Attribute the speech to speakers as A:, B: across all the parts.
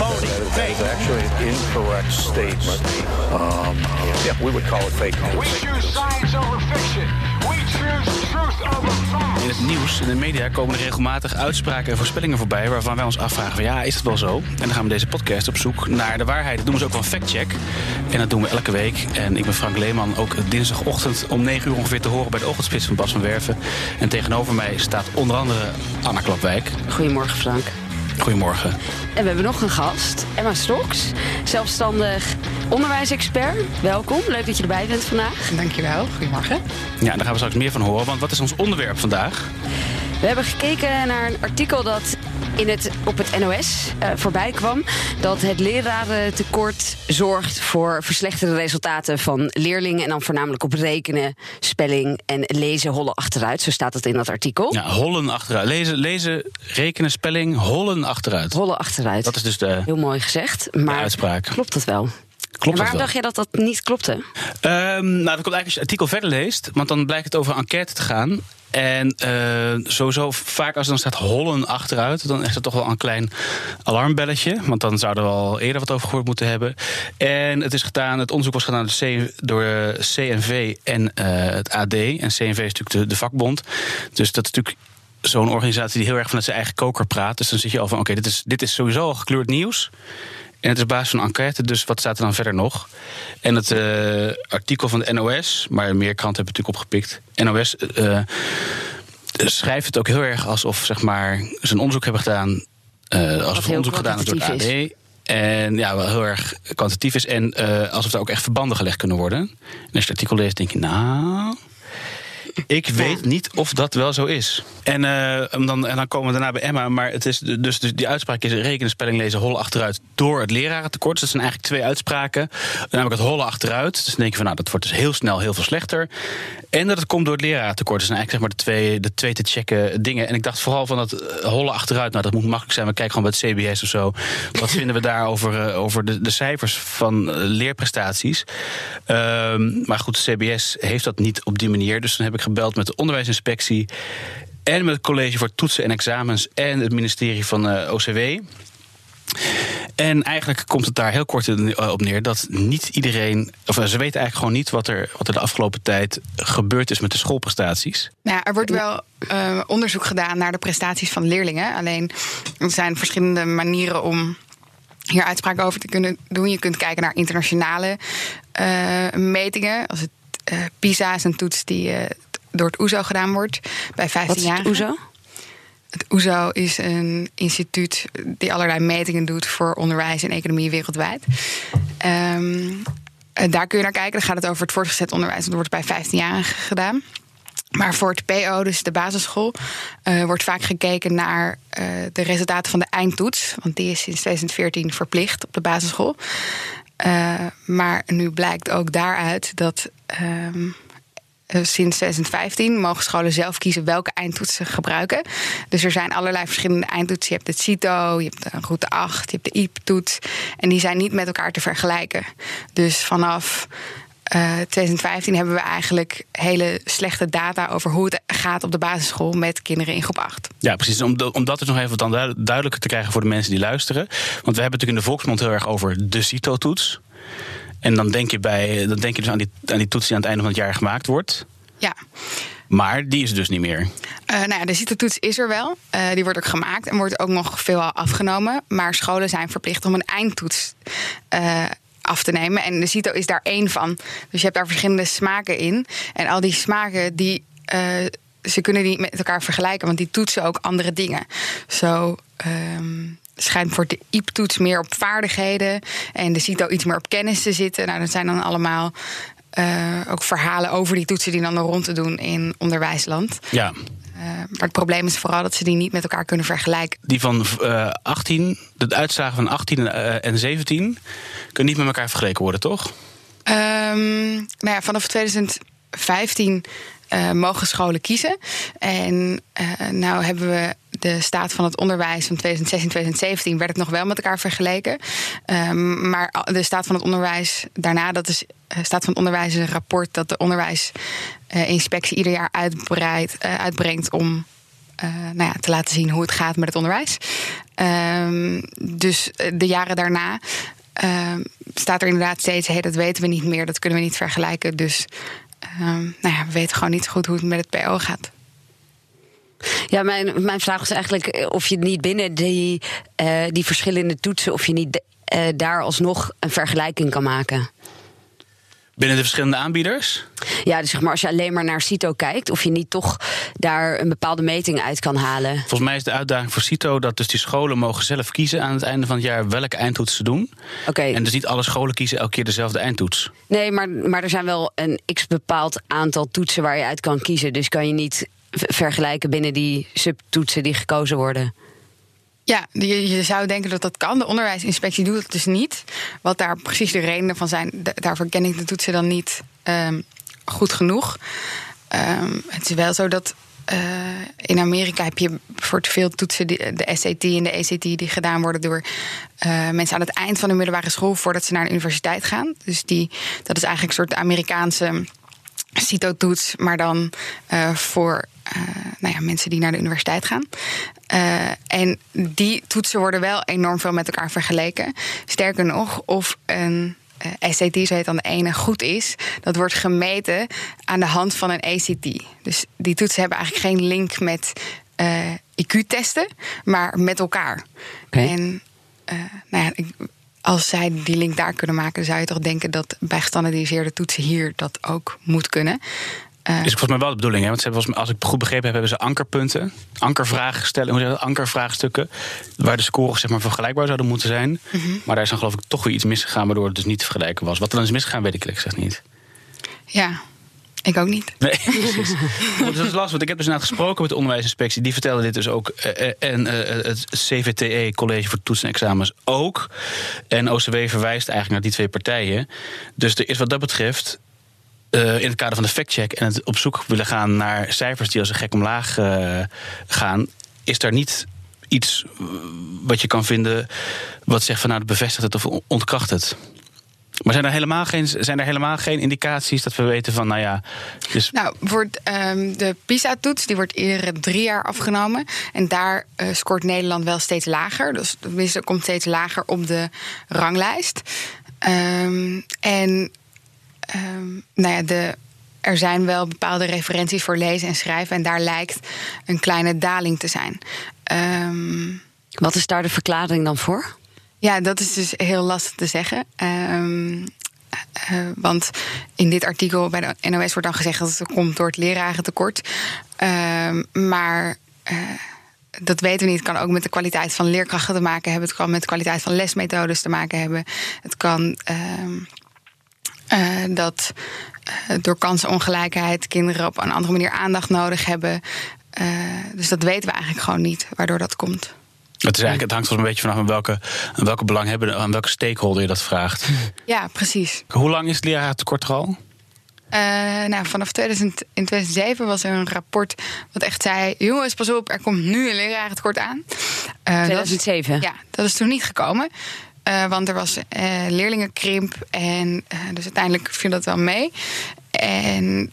A: phony, fake.
B: It's actually an incorrect statement. Um, yeah, we would call it fake
C: We
B: news.
C: choose science over fiction. We choose truth over.
D: In het nieuws, in de media, komen er regelmatig uitspraken en voorspellingen voorbij... waarvan wij ons afvragen van ja, is het wel zo? En dan gaan we deze podcast op zoek naar de waarheid. Dat doen we ze ook wel factcheck. En dat doen we elke week. En ik ben Frank Leeman, ook dinsdagochtend om 9 uur ongeveer te horen... bij de ochtendspits van Bas van Werven. En tegenover mij staat onder andere Anna Klapwijk.
E: Goedemorgen Frank.
D: Goedemorgen.
E: En we hebben nog een gast, Emma Stoks, zelfstandig onderwijsexpert. Welkom, leuk dat je erbij bent vandaag.
F: Dankjewel, goedemorgen.
D: Ja, daar gaan we straks meer van horen. Want wat is ons onderwerp vandaag?
E: We hebben gekeken naar een artikel dat in het, op het NOS eh, voorbij kwam. Dat het lerarentekort zorgt voor verslechterde resultaten van leerlingen. En dan voornamelijk op rekenen, spelling en lezen hollen achteruit. Zo staat het in dat artikel.
D: Ja, hollen achteruit. Lezen, lezen rekenen, spelling, hollen achteruit.
E: Hollen achteruit.
D: Dat is dus de,
E: Heel mooi gezegd. Maar
D: uitspraak.
E: klopt dat wel?
D: Klopt
E: en
D: dat
E: waarom dacht je dat dat niet klopte?
D: Ehm, nou, dat komt eigenlijk als je het artikel verder leest. Want dan blijkt het over een enquête te gaan. En eh, sowieso vaak als er dan staat hollen achteruit... dan is het toch wel een klein alarmbelletje. Want dan zouden we al eerder wat over gehoord moeten hebben. En het is gedaan, het onderzoek was gedaan door, C, door eh, CNV en eh, het AD. En CNV is natuurlijk de, de vakbond. Dus dat is natuurlijk zo'n organisatie die heel erg vanuit zijn eigen koker praat. Dus dan zit je al van, oké, dit, is, dit is sowieso al gekleurd nieuws... En het is op basis van een enquête, dus wat staat er dan verder nog? En het eh, artikel van de NOS, maar meer kranten hebben het natuurlijk opgepikt. NOS eh, schrijft het ook heel erg alsof zeg maar, ze een onderzoek hebben gedaan. eh alsof
E: heel
D: onderzoek gedaan is door het AD. En ja, wel heel erg kwantitatief is. En eh, alsof er ook echt verbanden gelegd kunnen worden. En als je het artikel leest, denk je, nou. Ik weet niet of dat wel zo is. En, eh, dan, en dan komen we daarna bij Emma. Maar het is dus, dus die uitspraak is rekenen, spelling, lezen, hollen achteruit door het lerarentekort. Dus dat zijn eigenlijk twee uitspraken. Namelijk het hollen achteruit. Dus dan denk je van nou, dat wordt dus heel snel heel veel slechter. En dat het komt door het lerarentekort. Dat zijn eigenlijk zeg maar de twee, de twee te checken dingen. En ik dacht vooral van dat eh, hollen achteruit. Nou, dat moet makkelijk zijn. We kijken gewoon bij het CBS of zo. Wat vinden we daar over, eh, over de, de cijfers van leerprestaties? Ehm, maar goed, de CBS heeft dat niet op die manier. Dus dan heb ik gebeld met de onderwijsinspectie. En met het college voor toetsen en examens. En het ministerie van eh, OCW. En eigenlijk komt het daar heel kort eh, op neer dat niet iedereen, of eh, ze weten eigenlijk gewoon niet wat er, wat er de afgelopen tijd gebeurd is met de schoolprestaties.
F: Nou, er wordt wel onderzoek gedaan naar de prestaties van leerlingen. Alleen er zijn verschillende manieren om hier uitspraken over te kunnen doen. Je kunt kijken naar internationale metingen. Als het PISA is een toets die door het OESO gedaan wordt bij 15
E: Wat is
F: jaar.
E: het OESO?
F: Het OESO is een instituut die allerlei metingen doet voor onderwijs en economie wereldwijd. Ehm, eh, daar kun je naar kijken. Dan gaat het over het voortgezet onderwijs. Dat wordt bij 15-jarigen gedaan. Maar voor het PO, dus de basisschool, eh, wordt vaak gekeken naar eh, de resultaten van de eindtoets. Want die is sinds 2014 verplicht op de basisschool. Maar nu blijkt ook daaruit dat ehm, eh, sinds 2015 mogen scholen zelf kiezen welke eindtoets ze gebruiken. Dus er zijn allerlei verschillende eindtoetsen. Je hebt het CITO, je hebt de route 8, je hebt de IEP-toets. En die zijn niet met elkaar te vergelijken. Dus vanaf eh, 2015 hebben we eigenlijk hele slechte data over hoe het gaat op de basisschool met kinderen in groep 8.
D: Ja, precies. Om, om dat dus nog even du- duidelijker te krijgen voor de mensen die luisteren. Want we hebben natuurlijk in de volksmond heel erg over de CITO-toets. En dan denk je, bij, dan denk je dus aan die, aan die toets die aan het einde van het jaar gemaakt wordt.
F: Ja,
D: Maar die is er dus niet meer.
F: Eh, nou ja, de CITO-toets is er wel. Eh, die wordt ook gemaakt en wordt ook nog veelal afgenomen. Maar scholen zijn verplicht om een eindtoets eh, af te nemen. En de CITO is daar één van. Dus je hebt daar verschillende smaken in. En al die smaken, die, ze kunnen die met elkaar vergelijken. Want die toetsen ook andere dingen. Zo... ehm, schijnt voor de IEP-toets meer op vaardigheden en de CITO iets meer op kennis te zitten. Nou, dat zijn dan allemaal eh, ook verhalen over die toetsen die dan er rond te doen in onderwijsland.
D: Ja,
F: Uh, maar het probleem is vooral dat ze die niet met elkaar kunnen vergelijken.
D: die van eh 18, de uitslagen van 18 en, eh, en 17 kunnen niet met elkaar vergeleken worden, toch?
F: Ehm, nou ja, vanaf 2015 uh, mogen scholen kiezen. En uh, nou hebben we de staat van het onderwijs van 2016, 2017 werd het nog wel met elkaar vergeleken. Um, maar de staat van het onderwijs daarna, dat is uh, staat van onderwijs een rapport dat de onderwijsinspectie ieder jaar uitbreidt, uitbrengt om nou ja, te laten zien hoe het gaat met het onderwijs. Um, dus de jaren daarna uh, staat er inderdaad steeds: hey, dat weten we niet meer, dat kunnen we niet vergelijken. Dus uh, nou ja, we weten gewoon niet goed hoe het met het PO gaat.
E: Ja, mijn, mijn vraag was eigenlijk of je niet binnen die, uh, die verschillende toetsen, of je niet uh, daar alsnog een vergelijking kan maken.
D: Binnen de verschillende aanbieders?
E: Ja, dus zeg maar als je alleen maar naar CITO kijkt, of je niet toch daar een bepaalde meting uit kan halen.
D: Volgens mij is de uitdaging voor CITO dat dus die scholen mogen zelf kiezen aan het einde van het jaar welke eindtoets ze doen.
E: Oké. Okay.
D: En dus niet alle scholen kiezen elke keer dezelfde eindtoets.
E: Nee, maar, maar er zijn wel een x bepaald aantal toetsen waar je uit kan kiezen. Dus kan je niet vergelijken binnen die subtoetsen die gekozen worden.
F: Ja, je, zou denken dat dat kan. De onderwijsinspectie doet het dus niet. Wat daar precies de redenen van zijn, daarvoor ken ik de toetsen dan niet um, goed genoeg. Um, het is wel zo dat uh, in Amerika heb je voor veel toetsen, de SAT en de ACT, die gedaan worden door uh, mensen aan het eind van de middelbare school voordat ze naar de universiteit gaan. Dus die, dat is eigenlijk een soort Amerikaanse CITO-toets, maar dan uh, voor nou ja, mensen die naar de universiteit gaan. Uh, en die toetsen worden wel enorm veel met elkaar vergeleken. Sterker nog, of een uh, SAT, zo heet dan de ene, goed is, dat wordt gemeten aan de hand van een ACT. Dus die toetsen hebben eigenlijk geen link met IQ-testen, maar met elkaar.
E: Okay.
F: En nou ja, als zij die link daar kunnen maken, zou je toch denken dat bij gestandardiseerde toetsen hier dat ook moet kunnen.
D: Is volgens mij wel de bedoeling, hè? want ze hebben, als ik goed begrepen heb, hebben ze ankerpunten, ankervragen stellen, hoe zeg ankervraagstukken, waar de scores zeg maar vergelijkbaar zouden moeten zijn.
F: Mhm.
D: Mm -hmm. Maar daar is dan geloof ik toch weer iets misgegaan, waardoor het dus niet te vergelijken was. Wat er dan is misgegaan, weet ik gezegd niet.
F: Ja, ik ook niet.
D: Nee, precies. dat is lastig, want ik heb dus inderdaad gesproken met de onderwijsinspectie. Die vertelde dit dus ook. Uh, en uh, het CVTE, College voor Toetsen en Examens, ook. En OCW verwijst eigenlijk naar die twee partijen. Dus er is wat dat betreft uh, in het kader van de factcheck en het op zoek willen gaan naar cijfers die als een gek omlaag uh, gaan, is daar niet iets wat je kan vinden wat zegt van nou, bevestigt het of ontkracht het. Maar zijn er helemaal geen, zijn er helemaal geen indicaties dat we weten van, nou ja. Dus...
F: Nou, um, de PISA-toets die wordt iedere drie jaar afgenomen. En daar scoort Nederland wel steeds lager. Dus tenminste, komt steeds lager op de ranglijst. Um, en um, nou ja, de, er zijn wel bepaalde referenties voor lezen en schrijven. En daar lijkt een kleine daling te zijn. Um,
E: Wat is daar de verklaring dan voor?
F: Ja, dat is dus heel lastig te zeggen. Um, uh, want in dit artikel bij de NOS wordt dan gezegd dat het komt door het lerarentekort. Um, maar uh, dat weten we niet. Het kan ook met de kwaliteit van leerkrachten te maken hebben. Het kan met de kwaliteit van lesmethodes te maken hebben. Het kan. Um, uh, dat uh, door kansenongelijkheid kinderen op een andere manier aandacht nodig hebben. Uh, dus dat weten we eigenlijk gewoon niet waardoor dat komt.
D: Het, is eigenlijk, het hangt soms een beetje vanaf aan welke, aan welke belang hebben, aan welke stakeholder je dat vraagt.
F: Ja, precies.
D: Hoe lang is het leraartekort er al?
F: Uh, nou, vanaf 2000, in 2007 was er een rapport wat echt zei: jongens, pas op, er komt nu een lerarentekort aan.
E: Uh, 2007?
F: Dat is, ja, dat is toen niet gekomen. Uh, want er was uh, leerlingenkrimp en uh, dus uiteindelijk viel dat wel mee. En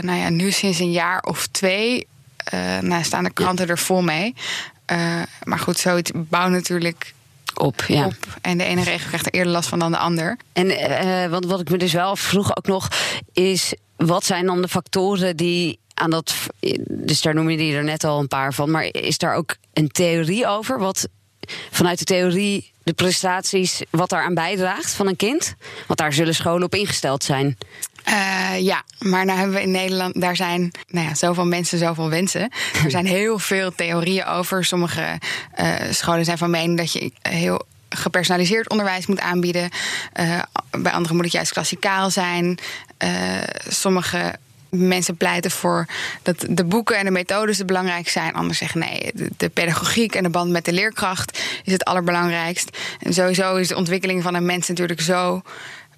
F: nou ja, nu sinds een jaar of twee nou, staan de kranten er vol mee. maar goed, zoiets bouwt natuurlijk
E: op, ja.
F: op. En de ene regio krijgt er eerder last van dan de ander.
E: En wat, wat ik me dus wel vroeg ook nog, is wat zijn dan de factoren die aan dat. Dus daar noem je die er net al een paar van. Maar is daar ook een theorie over? Wat vanuit de theorie de prestaties, wat daaraan bijdraagt van een kind? Want daar zullen scholen op ingesteld zijn.
F: Uh, ja, maar nou hebben we in Nederland, daar zijn nou ja, zoveel mensen, zoveel wensen. Er zijn heel veel theorieën over. Sommige uh, scholen zijn van mening dat je heel gepersonaliseerd onderwijs moet aanbieden. Uh, bij anderen moet het juist klassikaal zijn. sommige mensen pleiten voor dat de boeken en de methodes het belangrijk zijn. Anders zeggen nee, de, pedagogiek en de band met de leerkracht is het allerbelangrijkst. En sowieso is de ontwikkeling van een mens natuurlijk zo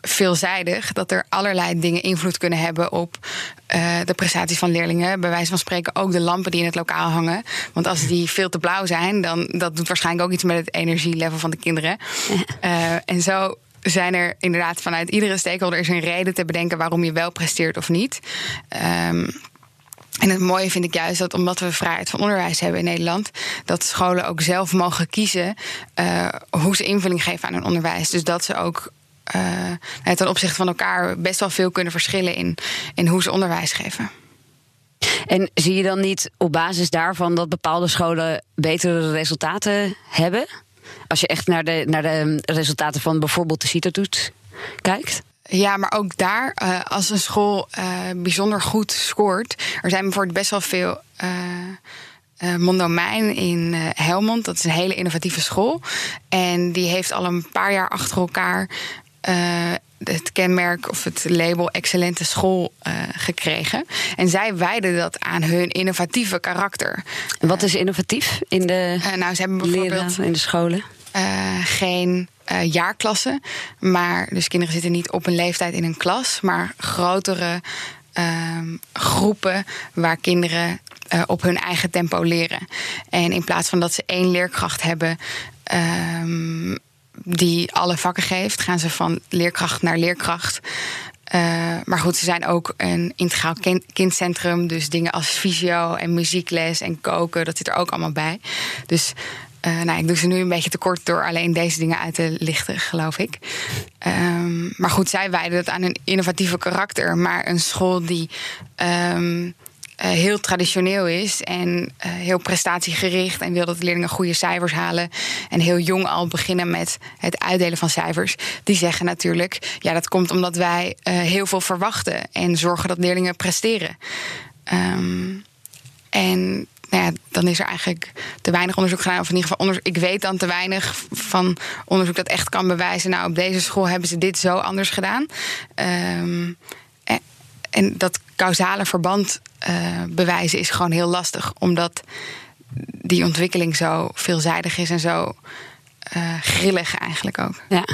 F: veelzijdig dat er allerlei dingen invloed kunnen hebben op eh, de prestaties van leerlingen. Bij wijze van spreken ook de lampen die in het lokaal hangen. Want als die veel te blauw zijn, dan dat doet waarschijnlijk ook iets met het energielevel van de kinderen. Uh, en zo zijn er inderdaad vanuit iedere stakeholder is een reden te bedenken waarom je wel presteert of niet. Um, en het mooie vind ik juist dat omdat we vrijheid van onderwijs hebben in Nederland, dat scholen ook zelf mogen kiezen uh, hoe ze invulling geven aan hun onderwijs. Dus dat ze ook uh, ten opzichte van elkaar best wel veel kunnen verschillen in, in hoe ze onderwijs geven.
E: En zie je dan niet op basis daarvan dat bepaalde scholen betere resultaten hebben? Als je echt naar de, naar de resultaten van bijvoorbeeld de CITO-toets kijkt?
F: Ja, maar ook daar, uh, als een school uh, bijzonder goed scoort. Er zijn bijvoorbeeld best wel veel. Uh, in Helmond, dat is een hele innovatieve school. En die heeft al een paar jaar achter elkaar het kenmerk of het label excellente school uh, gekregen. En zij wijden dat aan hun innovatieve karakter.
E: Wat is innovatief in de
F: uh, nou, ze hebben bijvoorbeeld
E: in de scholen?
F: Uh, geen jaarklassen, maar dus kinderen zitten niet op een leeftijd in een klas, maar grotere ehm, groepen waar kinderen op hun eigen tempo leren. En in plaats van dat ze één leerkracht hebben. Um, die alle vakken geeft. Gaan ze van leerkracht naar leerkracht. Uh, maar goed, ze zijn ook een integraal kindcentrum. Dus dingen als fysio en muziekles en koken, dat zit er ook allemaal bij. Dus uh, nou, ik doe ze nu een beetje tekort door alleen deze dingen uit te lichten, geloof ik. Um, maar goed, zij wijden het aan een innovatieve karakter. Maar een school die um, uh, heel traditioneel is en uh, heel prestatiegericht en wil dat leerlingen goede cijfers halen en heel jong al beginnen met het uitdelen van cijfers, die zeggen natuurlijk, ja, dat komt omdat wij uh, heel veel verwachten en zorgen dat leerlingen presteren. Um, en nou dan is er eigenlijk te weinig onderzoek gedaan. Of in ieder geval, ik weet dan te weinig van onderzoek dat echt kan bewijzen. Nou, op deze school hebben ze dit zo anders gedaan. Um, en, dat causale verband uh, bewijzen is gewoon heel lastig. Omdat die ontwikkeling zo veelzijdig is en zo uh, grillig eigenlijk ook.
E: Ja.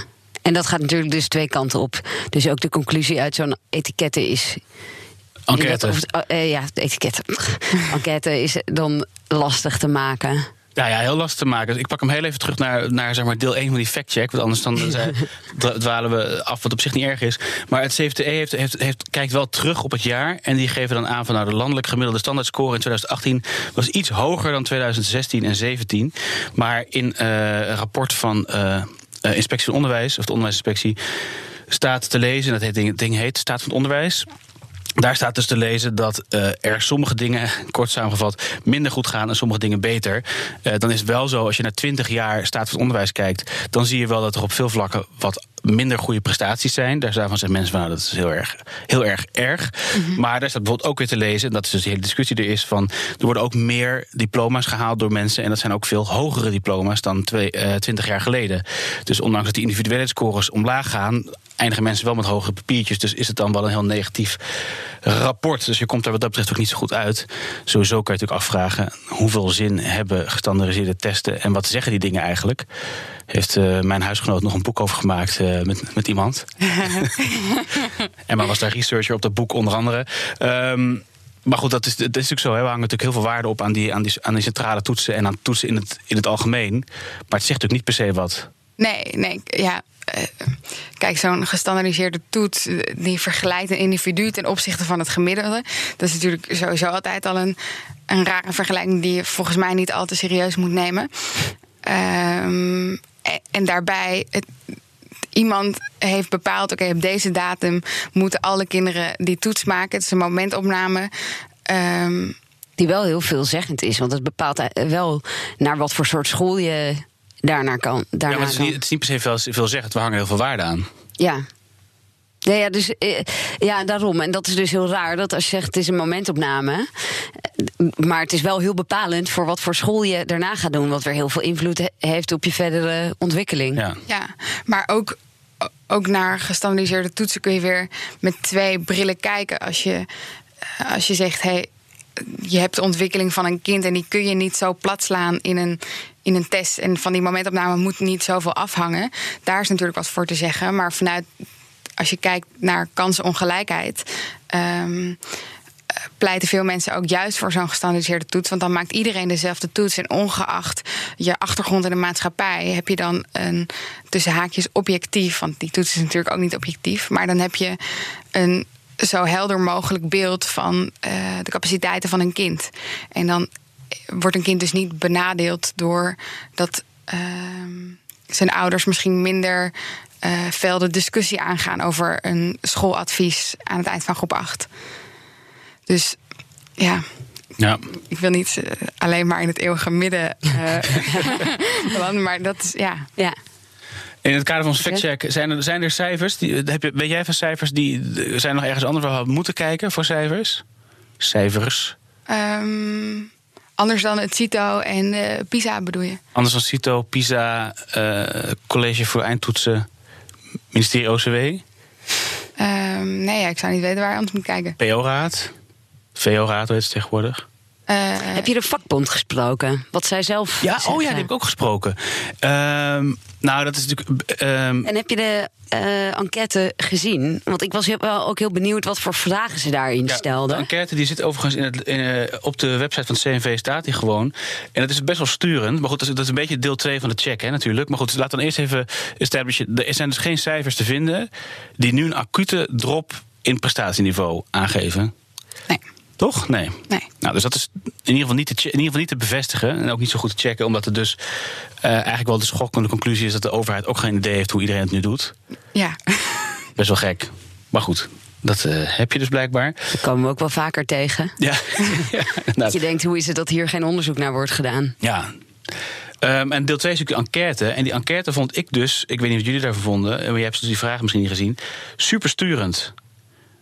E: En dat gaat natuurlijk dus twee kanten op. Dus ook de conclusie uit zo'n etiketten is.
D: Enquête.
E: Of, uh, ja, de etiketten. Enquête is dan lastig te maken.
D: Ja, ja, heel lastig te maken. Dus ik pak hem heel even terug naar, naar zeg maar, deel 1 van die fact-check. Want anders dan dwalen we af, wat op zich niet erg is. Maar het CFTE heeft, heeft, heeft, kijkt wel terug op het jaar. En die geven dan aan van nou, de landelijk gemiddelde standaardscore in 2018 was iets hoger dan 2016 en 2017. Maar in uh, een rapport van uh, Inspectie van Onderwijs, of de Onderwijsinspectie, staat te lezen, dat heet, ding, ding heet Staat van het Onderwijs. Daar staat dus te lezen dat uh, er sommige dingen, kort samengevat, minder goed gaan en sommige dingen beter. Uh, dan is het wel zo, als je naar 20 jaar staat van onderwijs kijkt, dan zie je wel dat er op veel vlakken wat minder goede prestaties zijn. Daar van zeggen mensen van nou, dat is heel erg, heel erg erg. Mm-hmm. Maar daar staat bijvoorbeeld ook weer te lezen, en dat is dus de hele discussie er is van er worden ook meer diploma's gehaald door mensen. En dat zijn ook veel hogere diploma's dan twee, uh, 20 jaar geleden. Dus ondanks dat die individuele scores omlaag gaan, eindigen mensen wel met hogere papiertjes. Dus is het dan wel een heel negatief rapport. Dus je komt daar wat dat betreft ook niet zo goed uit. Sowieso kan je natuurlijk afvragen hoeveel zin hebben gestandardiseerde testen en wat zeggen die dingen eigenlijk. Heeft uh, mijn huisgenoot nog een boek over gemaakt uh, met, met iemand. Emma was daar researcher op dat boek onder andere. Um, maar goed, dat is, dat is natuurlijk zo. Hè. We hangen natuurlijk heel veel waarde op aan die, aan, die, aan die centrale toetsen en aan toetsen in het, in het algemeen. Maar het zegt natuurlijk niet per se wat.
F: Nee, nee, ja. Kijk, zo'n gestandardiseerde toets die vergelijkt een individu ten opzichte van het gemiddelde. Dat is natuurlijk sowieso altijd al een, een rare vergelijking die je volgens mij niet al te serieus moet nemen. Um, en daarbij. Het, iemand heeft bepaald: oké, okay, op deze datum moeten alle kinderen die toets maken. Het is een momentopname. Um,
E: die wel heel veelzeggend is, want het bepaalt wel naar wat voor soort school je daarnaar kan. Daarna
D: ja, maar het is, niet, het is niet per se veel, veel zeggen. We hangen heel veel waarde aan.
E: Ja. Ja, ja, dus, ja, daarom. En dat is dus heel raar dat als je zegt het is een momentopname. Maar het is wel heel bepalend voor wat voor school je daarna gaat doen. Wat weer heel veel invloed heeft op je verdere ontwikkeling.
F: Ja, ja maar ook, ook naar gestandardiseerde toetsen kun je weer met twee brillen kijken. Als je, als je zegt, hey, je hebt de ontwikkeling van een kind en die kun je niet zo plat slaan in een, in een test. En van die momentopname moet niet zoveel afhangen. Daar is natuurlijk wat voor te zeggen. Maar vanuit als je kijkt naar kansenongelijkheid. ehm, eh, pleiten veel mensen ook juist voor zo'n gestandardiseerde toets. Want dan maakt iedereen dezelfde toets. En ongeacht je achtergrond in de maatschappij heb je dan een tussen haakjes objectief. Want die toets is natuurlijk ook niet objectief. Maar dan heb je een zo helder mogelijk beeld van eh, de capaciteiten van een kind. En dan wordt een kind dus niet benadeeld door dat ehm, zijn ouders misschien minder eh fel de discussie aangaan over een schooladvies aan het eind van groep 8. Dus ja,
D: Ja.
F: ik wil niet eh, alleen maar in het eeuwige midden eh, maar dat is ja.
E: Ja.
D: In het kader van ons factcheck, zijn er, zijn er cijfers? Die, heb je, weet jij van cijfers die zijn er nog ergens anders waar we op moeten kijken voor cijfers? Cijfers.
F: Ehm, anders dan het CITO en eh, PISA bedoel je?
D: Anders dan CITO, PISA, eh, College voor Eindtoetsen, ministerie OCW,
F: Ehm, nee, ja, ik zou niet weten waar je anders moet kijken.
D: PO-raad, VO-raad heet het tegenwoordig.
F: Eh,
E: Heb je de vakbond gesproken? Wat zij zelf
D: Ja, oh ja, die heb ik ook gesproken. Ehm, nou, dat is natuurlijk. ehm,
E: En heb je de eh, enquête gezien? Want ik was heel- wel ook heel benieuwd wat voor vragen ze daarin
D: Ja,
E: stelden.
D: De enquête die zit overigens in het, in, eh, op de website van het CNV staat die gewoon. En dat is best wel sturend. Maar goed, dat is, dat is een beetje deel 2 van de check hè, natuurlijk. Maar goed, laat dan eerst even establishen. Er zijn dus geen cijfers te vinden die nu een acute drop in prestatieniveau aangeven.
F: nee,
D: Toch? Nee.
F: nee.
D: Nou, dus dat is in ieder, geval niet te, in ieder geval niet te bevestigen. En ook niet zo goed te checken, omdat er dus eh, eigenlijk wel de schokkende conclusie is dat de overheid ook geen idee heeft hoe iedereen het nu doet.
F: Ja.
D: Best wel gek. Maar goed, dat eh, heb je dus blijkbaar.
E: Dat komen we ook wel vaker tegen.
D: Ja, ja,
E: Dat
D: nou,
E: je denkt, hoe is het dat hier geen onderzoek naar wordt gedaan?
D: ja. Ehm, en deel 2 is natuurlijk de enquête. En die enquête vond ik dus, ik weet niet wat jullie daarvan vonden, maar je hebt dus die vraag misschien niet gezien, super sturend.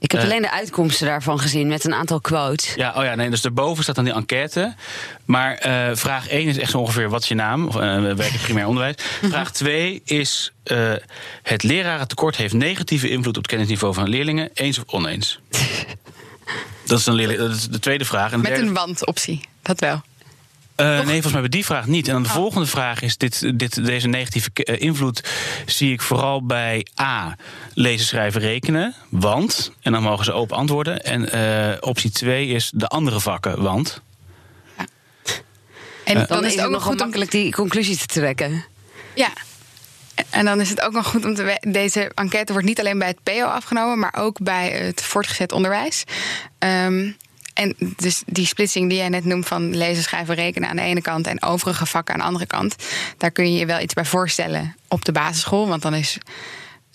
E: Ik heb
D: Eh.
E: alleen de uitkomsten daarvan gezien met een aantal quotes.
D: Ja, oh ja, nee, dus daarboven staat dan die enquête. Maar eh, vraag 1 is echt zo ongeveer: wat is je naam? Of uh, we werken primair onderwijs. Vraag 2 is: eh, het lerarentekort heeft negatieve invloed op het kennisniveau van leerlingen. Eens of oneens? dat, is dan leerling, dat is de tweede vraag. En de
F: Met
D: derde-
F: een wandoptie, dat wel.
D: Eh, nee, volgens mij bij die vraag niet. En dan de volgende vraag is: dit, dit, deze negatieve eh, invloed zie ik vooral bij A. Lezen, schrijven, rekenen. Want. En dan mogen ze open antwoorden. En eh, optie 2 is de andere vakken. Want.
F: En
E: Dan,
F: dan is het ook nog goed om
E: die conclusie te trekken.
F: Ja. En dan is het ook nog goed om te weten... deze enquête wordt niet alleen bij het PO afgenomen... maar ook bij het voortgezet onderwijs. Ehm, en dus die splitsing die jij net noemt van lezen, schrijven, rekenen aan de ene kant... en overige vakken aan de andere kant... daar kun je je wel iets bij voorstellen op de basisschool. Want dan is...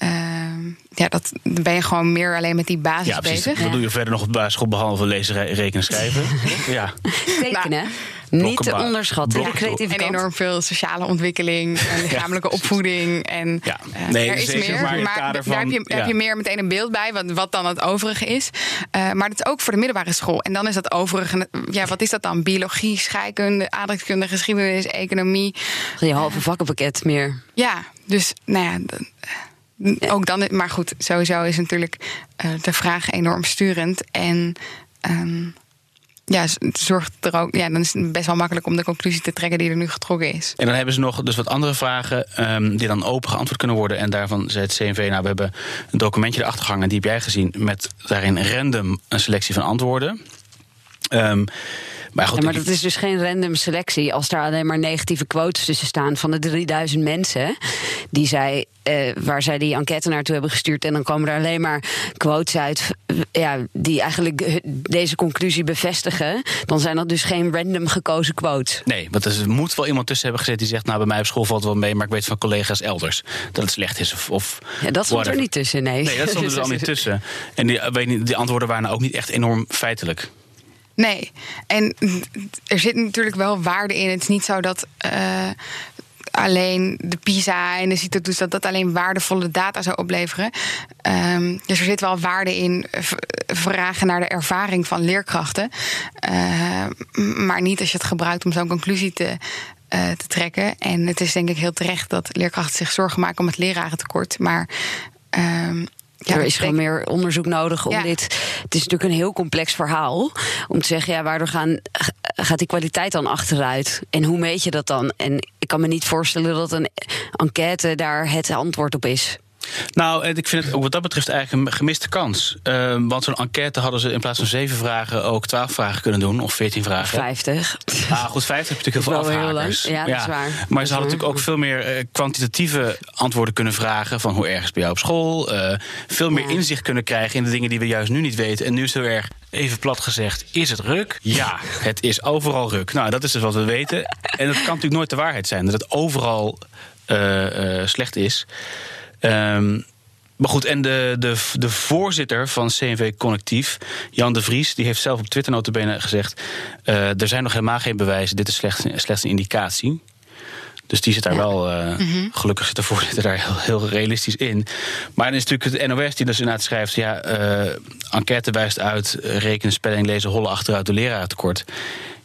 F: ehm, ja, dat, dan ben je gewoon meer alleen met die basis
D: Ja, precies.
F: bezig.
D: Wat doe je verder nog op de basisschool behalve lezen, re- rekenen, schrijven? ja.
E: Tekenen, niet te onderschatten. Creatieve
F: En
E: kant.
F: enorm veel sociale ontwikkeling en lichamelijke opvoeding. En
D: Ja.
F: eh,
D: Nee,
F: er is
D: zeker,
F: meer.
D: maar
F: Maar daar heb je, heb je
D: ja.
F: meer meteen een beeld bij, wat, wat dan het overige is. Eh, maar dat is ook voor de middelbare school. En dan is dat overige, ja, wat is dat dan? Biologie, scheikunde, aardrijkskunde, geschiedenis, economie.
E: Je halve vakkenpakket meer.
F: Ja, dus nou ja. Ook dan, maar goed, sowieso is natuurlijk eh, de vraag enorm sturend. En ehm, ja, zorgt er ook. Ja, dan is het best wel makkelijk om de conclusie te trekken die er nu getrokken is.
D: En dan hebben ze nog dus wat andere vragen ehm, die dan open geantwoord kunnen worden. En daarvan zei het CNV, nou we hebben een documentje erachter gehangen, die heb jij gezien, met daarin random een selectie van antwoorden. Ehm, maar goed,
E: Ja, maar dat is dus geen random selectie. Als daar alleen maar negatieve quotes tussen staan van de 3000 mensen die zij, eh, waar zij die enquête naartoe hebben gestuurd. En dan komen er alleen maar quotes uit eh, ja, die eigenlijk eh, deze conclusie bevestigen. Dan zijn dat dus geen random gekozen quotes.
D: Nee, want er moet wel iemand tussen hebben gezet die zegt... nou, bij mij op school valt wel mee, maar ik weet van collega's elders... dat het slecht is of, of
E: Ja, dat stond er niet tussen, nee.
D: Nee, dat stond er dus al niet tussen. En die, weet niet, die antwoorden waren ook niet echt enorm feitelijk.
F: Nee, en er zit natuurlijk wel waarde in. Het is niet zo dat eh, alleen de PISA en de CITO dus dat dat alleen waardevolle data zou opleveren. Ehm, dus er zit wel waarde in vragen naar de ervaring van leerkrachten. Eh, m- maar niet als je het gebruikt om zo'n conclusie te, eh, te trekken. En het is denk ik heel terecht dat leerkrachten zich zorgen maken om het lerarentekort. Maar ehm, ja,
E: er is gewoon meer onderzoek nodig om
F: Ja.
E: dit. Het is natuurlijk een heel complex verhaal. Om te zeggen, ja, waardoor gaan, gaat die kwaliteit dan achteruit? En hoe meet je dat dan? En ik kan me niet voorstellen dat een enquête daar het antwoord op is.
D: Nou, en ik vind het ook wat dat betreft eigenlijk een gemiste kans. Uh, want zo'n enquête hadden ze in plaats van zeven vragen ook twaalf vragen kunnen doen, of veertien vragen.
E: 50.
D: Ah, goed, 50 heb je natuurlijk heel
E: Dat
D: veel
E: heel
D: afhakers.
E: Ja, dat is waar.
D: Maar
E: Dat
D: ze hadden natuurlijk ook veel meer eh, kwantitatieve antwoorden kunnen vragen. Van hoe erg is bij jou op school? Eh, veel meer
E: Ja.
D: inzicht kunnen krijgen in de dingen die we juist nu niet weten. En nu is het heel erg, even plat gezegd, is het ruk? Ja, het is overal ruk. Nou, dat is dus wat we weten. En het kan natuurlijk nooit de waarheid zijn dat het overal slecht is. Ehm, maar goed, en de, de, de voorzitter van CNV Connectief, Jan de Vries, die heeft zelf op Twitter notabene gezegd... eh, er zijn nog helemaal geen bewijzen, dit is slechts, slechts een indicatie. Dus die zit daar wel, eh, gelukkig zit de voorzitter daar heel, heel realistisch in. Maar dan is natuurlijk het NOS die dus inderdaad schrijft... ja, eh, enquête wijst uit, rekenen, spelling, lezen, hollen achteruit de lerarentekort.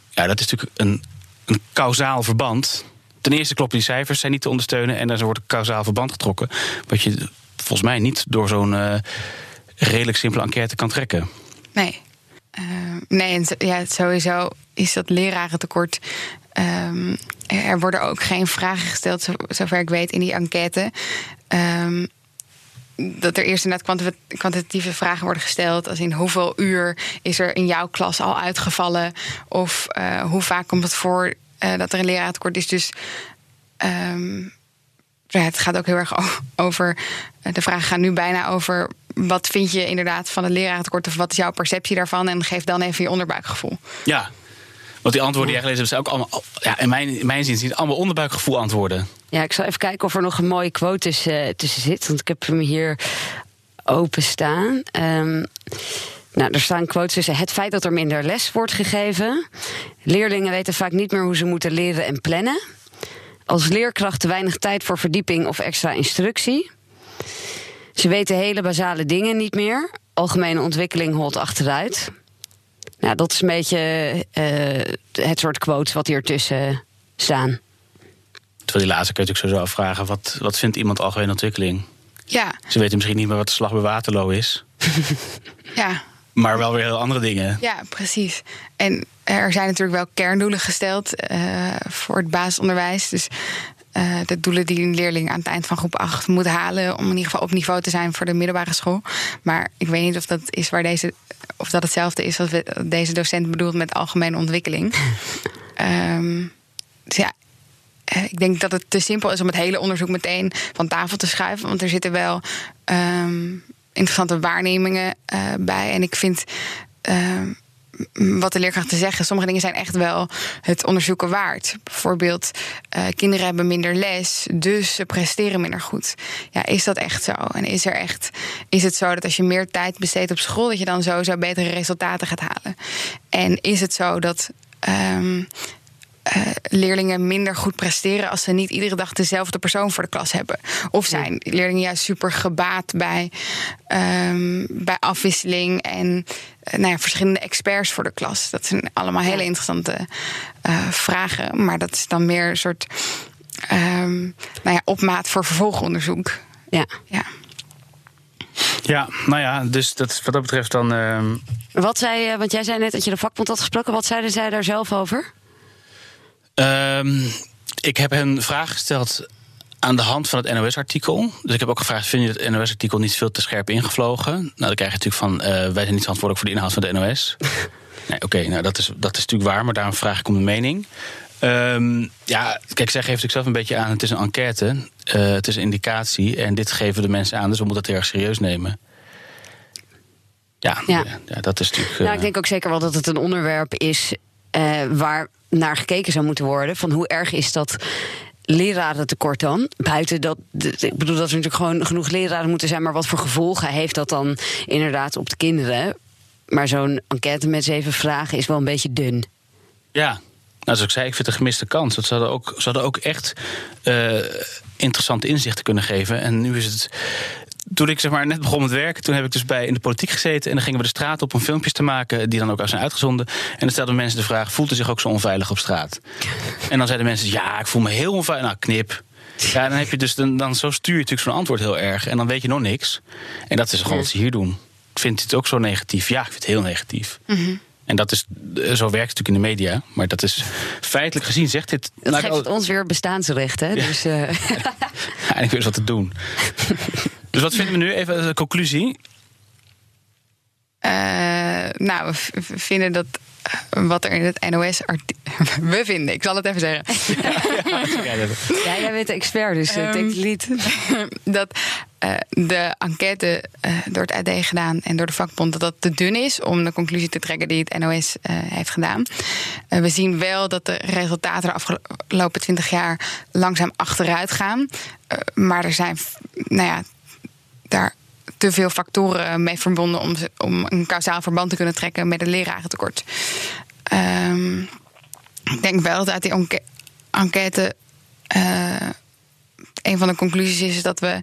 D: Ja, dat is natuurlijk een, een kausaal verband. Ten eerste kloppen die cijfers zijn niet te ondersteunen... en er wordt een kausaal verband getrokken... wat je volgens mij niet door zo'n eh, redelijk simpele enquête kan trekken.
F: Nee. Eh, nee, en ja, sowieso is dat lerarentekort. ehm, er worden ook geen vragen gesteld, zo- zover ik weet, in die enquête. Ehm, dat er eerst inderdaad kwanti- kwantitatieve vragen worden gesteld. Als in hoeveel uur is er in jouw klas al uitgevallen? Of eh, hoe vaak komt het voor eh, dat er een lerarentekort is? Dus ehm, ja, het gaat ook heel erg over. eh, De vragen gaan nu bijna over. Wat vind je inderdaad van het lerarentekort? Of wat is jouw perceptie daarvan? En geef dan even je onderbuikgevoel.
D: Ja, want die antwoorden die jij gelezen hebt... zijn ook allemaal, ja, in mijn, in mijn zin zijn het allemaal onderbuikgevoel antwoorden.
E: Ja, ik zal even kijken of er nog een mooie quote tussen, eh, tussen zit. Want ik heb hem hier openstaan. Ehm nou, er staan quotes tussen het feit dat er minder les wordt gegeven. Leerlingen weten vaak niet meer hoe ze moeten leren en plannen. Als leerkracht te weinig tijd voor verdieping of extra instructie. Ze weten hele basale dingen niet meer. Algemene ontwikkeling holt achteruit. Nou, dat is een beetje eh, het soort quotes wat hier tussen staan.
D: Terwijl die laatste kun je natuurlijk sowieso afvragen... wat, wat vindt iemand algemene ontwikkeling?
F: Ja,
D: Ze weten misschien niet meer wat de slag bij Waterloo is...
F: ja,
D: maar wel weer heel andere dingen.
F: ja, precies. En er zijn natuurlijk wel kerndoelen gesteld eh, voor het basisonderwijs. Dus eh, de doelen die een leerling aan het eind van groep 8 moet halen. om in ieder geval op niveau te zijn voor de middelbare school. Maar ik weet niet of dat is waar deze. of dat hetzelfde is wat deze docent bedoelt met algemene ontwikkeling. Ehm, dus ja, eh, ik denk dat het te simpel is om het hele onderzoek meteen van tafel te schuiven. Want er zitten wel ehm, interessante waarnemingen eh, bij. En ik vind. m- wat de leerkrachten zeggen, sommige dingen zijn echt wel het onderzoeken waard. Bijvoorbeeld, eh, kinderen hebben minder les, dus ze presteren minder goed. Ja, is dat echt zo? En is, er echt, is het zo dat als je meer tijd besteedt op school, dat je dan sowieso betere resultaten gaat halen? En is het zo dat. ehm, eh, leerlingen minder goed presteren als ze niet iedere dag dezelfde persoon voor de klas hebben. Of zijn leerlingen juist super gebaat bij, ehm, bij afwisseling en eh, nou ja, verschillende experts voor de klas. Dat zijn allemaal hele interessante eh, vragen. Maar dat is dan meer een soort ehm, nou ja, opmaat voor vervolgonderzoek.
E: Ja.
F: Ja.
D: Ja, nou ja, dus dat, wat dat betreft dan... ehm,
E: Wat zei, want jij zei net dat je de vakbond had gesproken. Wat zeiden zij daar zelf over?
D: Ehm, ik heb een vraag gesteld aan de hand van het NOS-artikel. Dus ik heb ook gevraagd: vind je het NOS-artikel niet veel te scherp ingevlogen? Nou, dan krijg je natuurlijk van: eh, wij zijn niet verantwoordelijk voor de inhoud van de NOS. nee, oké, nou dat is, dat is natuurlijk waar, maar daarom vraag ik om een mening. Ehm, ja, kijk, zij geeft natuurlijk zelf een beetje aan: het is een enquête, eh, het is een indicatie en dit geven de mensen aan, dus we moeten het heel erg serieus nemen. Ja,
E: Ja.
D: dat is natuurlijk.
E: Nou,
D: eh,
E: ik denk ook zeker wel dat het een onderwerp is eh, waar naar gekeken zou moeten worden. Van hoe erg is dat lerarentekort dan? Buiten dat, ik bedoel dat er natuurlijk gewoon genoeg leraren moeten zijn, maar wat voor gevolgen heeft dat dan inderdaad op de kinderen? Maar zo'n enquête met zeven vragen is wel een beetje dun.
D: Ja, nou, zoals ik zei, ik vind het een gemiste kans. Dat ze hadden ook, ook echt eh, interessante inzichten kunnen geven. En nu is het. Toen ik zeg maar, net begon met werken, toen heb ik dus bij in de politiek gezeten. En dan gingen we de straat op om filmpjes te maken, die dan ook zijn uitgezonden. En dan stelden mensen de vraag: voelt u zich ook zo onveilig op straat? En dan zeiden mensen: ja, ik voel me heel onveilig. Nou, knip. Ja, dan heb je dus dan, dan zo stuur je natuurlijk zo'n antwoord heel erg. En dan weet je nog niks. En dat is gewoon wat ze hier doen. Vindt u het ook zo negatief? Ja, ik vind het heel negatief. En dat is, eh, zo werkt het natuurlijk in de media. Maar dat is feitelijk gezien, zegt dit.
E: Dat
D: ik
E: geeft
D: al-
E: ons weer bestaansrecht, hè? Dus, eh,
D: Ja, ik weet wat te doen. Dus wat vinden we nu? Even de conclusie.
F: Eh, nou, we vinden dat eh, wat er in het NOS... We vinden, ik zal het even zeggen.
E: Ja, jij bent de expert, dus uh, denk niet.
F: dat eh, de enquête eh, door het AD gedaan en door de vakbond... dat dat te dun is om de conclusie te trekken die het NOS eh, heeft gedaan. Eh, we zien wel dat de resultaten de afgelopen twintig jaar langzaam achteruit gaan. Eh, maar er zijn, nou ja, daar te veel factoren mee verbonden... om, om een kausaal verband te kunnen trekken met het lerarentekort. Ehm, ik denk wel dat uit die enquête eh, een van de conclusies is dat we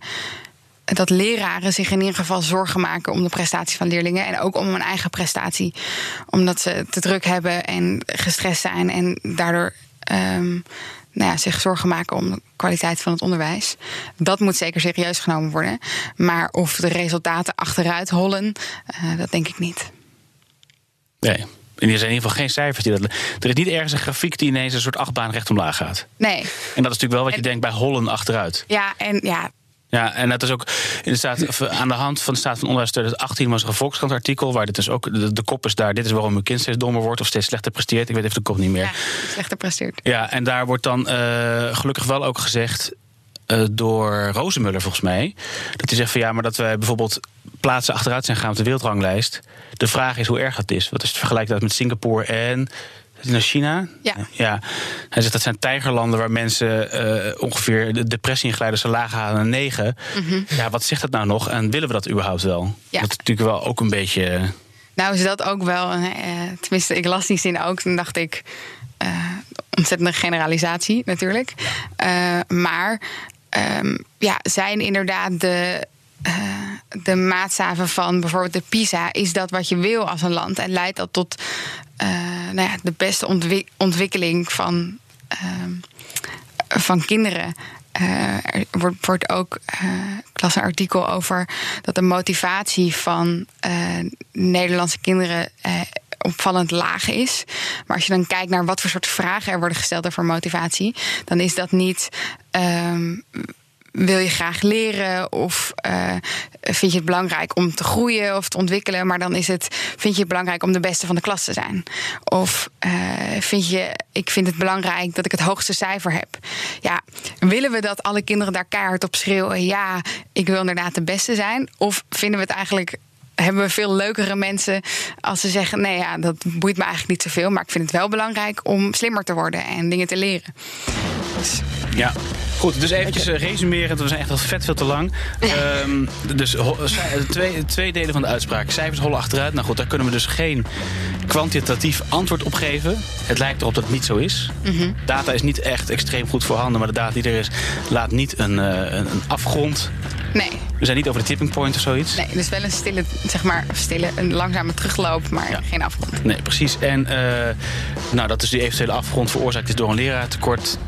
F: dat leraren zich in ieder geval zorgen maken om de prestatie van leerlingen en ook om hun eigen prestatie, omdat ze te druk hebben en gestrest zijn en daardoor ehm, nou ja, zich zorgen maken om de kwaliteit van het onderwijs. Dat moet zeker serieus genomen worden, maar of de resultaten achteruit hollen, eh, dat denk ik niet.
D: Nee. En er zijn in ieder geval geen cijfers die dat. Er is niet ergens een grafiek die ineens een soort achtbaan recht omlaag gaat.
F: Nee,
D: En dat is natuurlijk wel wat je
F: En-
D: denkt bij hollen achteruit.
F: ja en ja,
D: Ja, en dat is ook in de staat, aan de hand van de staat van onderwijs 2018 was er een Volkskrant artikel waar dit dus ook de, de kop is daar. Dit is waarom uw kind steeds dommer wordt of steeds slechter presteert. Ik weet even de kop niet meer.
F: ja slechter presteert.
D: Ja, en daar wordt dan eh, gelukkig wel ook gezegd eh, door Rozenmuller volgens mij. Dat hij zegt van ja, maar dat wij bijvoorbeeld plaatsen achteruit zijn gegaan op de wereldranglijst. De vraag is hoe erg dat is. Wat is het vergelijk dat met Singapore en naar China?
F: Ja.
D: ja. Hij zegt dat zijn tijgerlanden waar mensen eh, ongeveer de depressie ingeleiden zo laag halen naar 9. Ja, wat zegt dat nou nog? En willen we dat überhaupt wel?
F: Mhm. Ja.
D: Dat is natuurlijk wel ook een beetje.
F: Nou is dat ook wel, eh, tenminste ik las die zin ook, toen dacht ik, eh, ontzettende generalisatie natuurlijk. Eh, maar ehm, ja, zijn inderdaad de, eh, de maatstaven van bijvoorbeeld de PISA, is dat wat je wil als een land en leidt dat tot eh, nou ja, de beste ontwi- ontwikkeling van, ehm, van kinderen. Eh, er wordt, wordt ook, eh, een artikel over dat de motivatie van eh, Nederlandse kinderen eh, opvallend laag is. Maar als je dan kijkt naar wat voor soort vragen er worden gesteld over motivatie, dan is dat niet. ehm, wil je graag leren of eh, vind je het belangrijk om te groeien of te ontwikkelen, maar dan is het vind je het belangrijk om de beste van de klas te zijn? Of eh, vind je ik vind het belangrijk dat ik het hoogste cijfer heb? Ja, willen we dat alle kinderen daar keihard op schreeuwen? Ja, ik wil inderdaad de beste zijn. Of vinden we het eigenlijk hebben we veel leukere mensen als ze zeggen: nee, ja, dat boeit me eigenlijk niet zoveel, maar ik vind het wel belangrijk om slimmer te worden en dingen te leren.
D: Ja, goed. Dus eventjes eh, resumerend. We zijn echt al vet veel te lang. Ehm, dus ci- twee, twee delen van de uitspraak. Cijfers hollen achteruit. Nou goed, daar kunnen we dus geen kwantitatief antwoord op geven. Het lijkt erop dat het niet zo is. Data is niet echt extreem goed voorhanden. Maar de data die er is, laat niet een, eh, een, een afgrond.
F: nee,
D: We zijn niet over de tipping point of zoiets.
F: nee, dus wel een stille, zeg maar, stille, een langzame terugloop, maar
D: Ja.
F: geen afgrond.
D: Nee, precies. En eh, nou, dat is die eventuele afgrond veroorzaakt is door een leraartekort.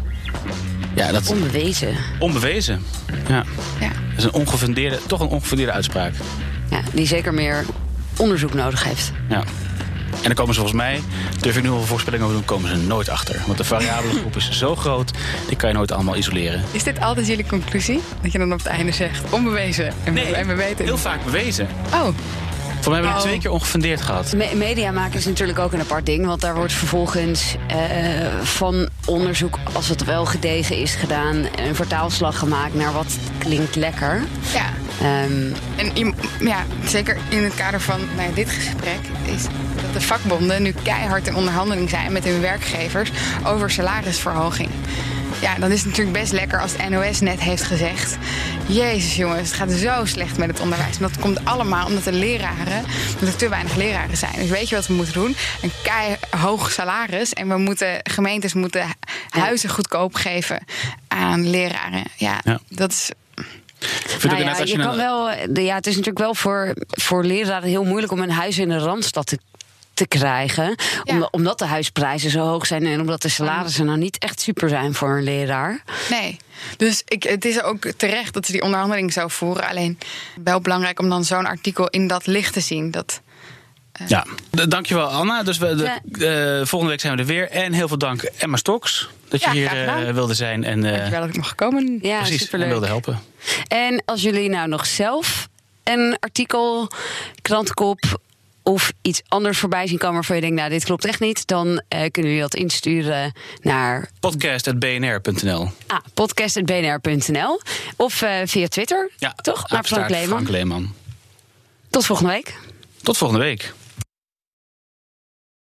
D: Ja, dat
E: Onbewezen.
D: onbewezen. Ja.
F: Ja.
D: Dat is een ongefundeerde, toch een ongefundeerde uitspraak.
E: Ja, die zeker meer onderzoek nodig heeft.
D: Ja. En dan komen ze volgens mij, durf ik nu al een voorspelling over doen, komen ze nooit achter. Want de variabele groep is zo groot, die kan je nooit allemaal isoleren.
F: Is dit altijd jullie conclusie? Dat je dan op het einde zegt onbewezen en, we, en we weten.
D: heel vaak bewezen.
F: Oh,
D: Voor mij hebben we het
F: Oh.
D: twee keer ongefundeerd gehad.
E: Me- media maken is natuurlijk ook een apart ding. Want daar wordt vervolgens eh, van onderzoek, als het wel gedegen is gedaan, een vertaalslag gemaakt naar wat klinkt lekker.
F: ja.
E: Ehm,
F: En ja, zeker in het kader van nou dit gesprek is dat de vakbonden nu keihard in onderhandeling zijn met hun werkgevers over salarisverhoging. Ja, dan is het natuurlijk best lekker als de NOS net heeft gezegd: Jezus jongens, het gaat zo slecht met het onderwijs. En dat komt allemaal omdat de leraren, omdat er te weinig leraren zijn. Dus weet je wat we moeten doen? Een keihoog salaris en we moeten, gemeentes moeten huizen goedkoop geven aan leraren. Ja,
D: Ja.
F: dat is
E: nou ja, je kan
D: een-
E: wel, de- ja, het is natuurlijk wel voor, voor leraren heel moeilijk om een huis in de randstad te, te krijgen.
F: Ja.
E: Omdat, omdat de huisprijzen zo hoog zijn en omdat de salarissen nou niet echt super zijn voor een leraar.
F: Nee. Dus ik, het is ook terecht dat ze die onderhandeling zo voeren. Alleen wel belangrijk om dan zo'n artikel in dat licht te zien. Dat Eh,
D: Ja, D- dankjewel Anna. Dus we, de,
E: Ja.
D: eh, volgende week zijn we er weer. En heel veel dank Emma Stoks dat je
F: Ja,
D: hier eh, wilde zijn. En, eh,
F: Dankjewel dat ik mag komen.
E: Ja,
D: precies, en
E: superleuk.
D: wilde helpen.
E: En als jullie nou nog zelf een artikel, krantenkop of iets anders voorbij zien komen waarvan je denkt, nou dit klopt echt niet, dan eh, kunnen jullie dat insturen naar
D: Podcast.bnr.nl
E: ah, podcast.bnr.nl of eh, via Twitter,
D: Ja,
E: toch? Naar Frank Leeman.
D: Frank Leeman.
E: Tot volgende week.
D: Tot volgende week.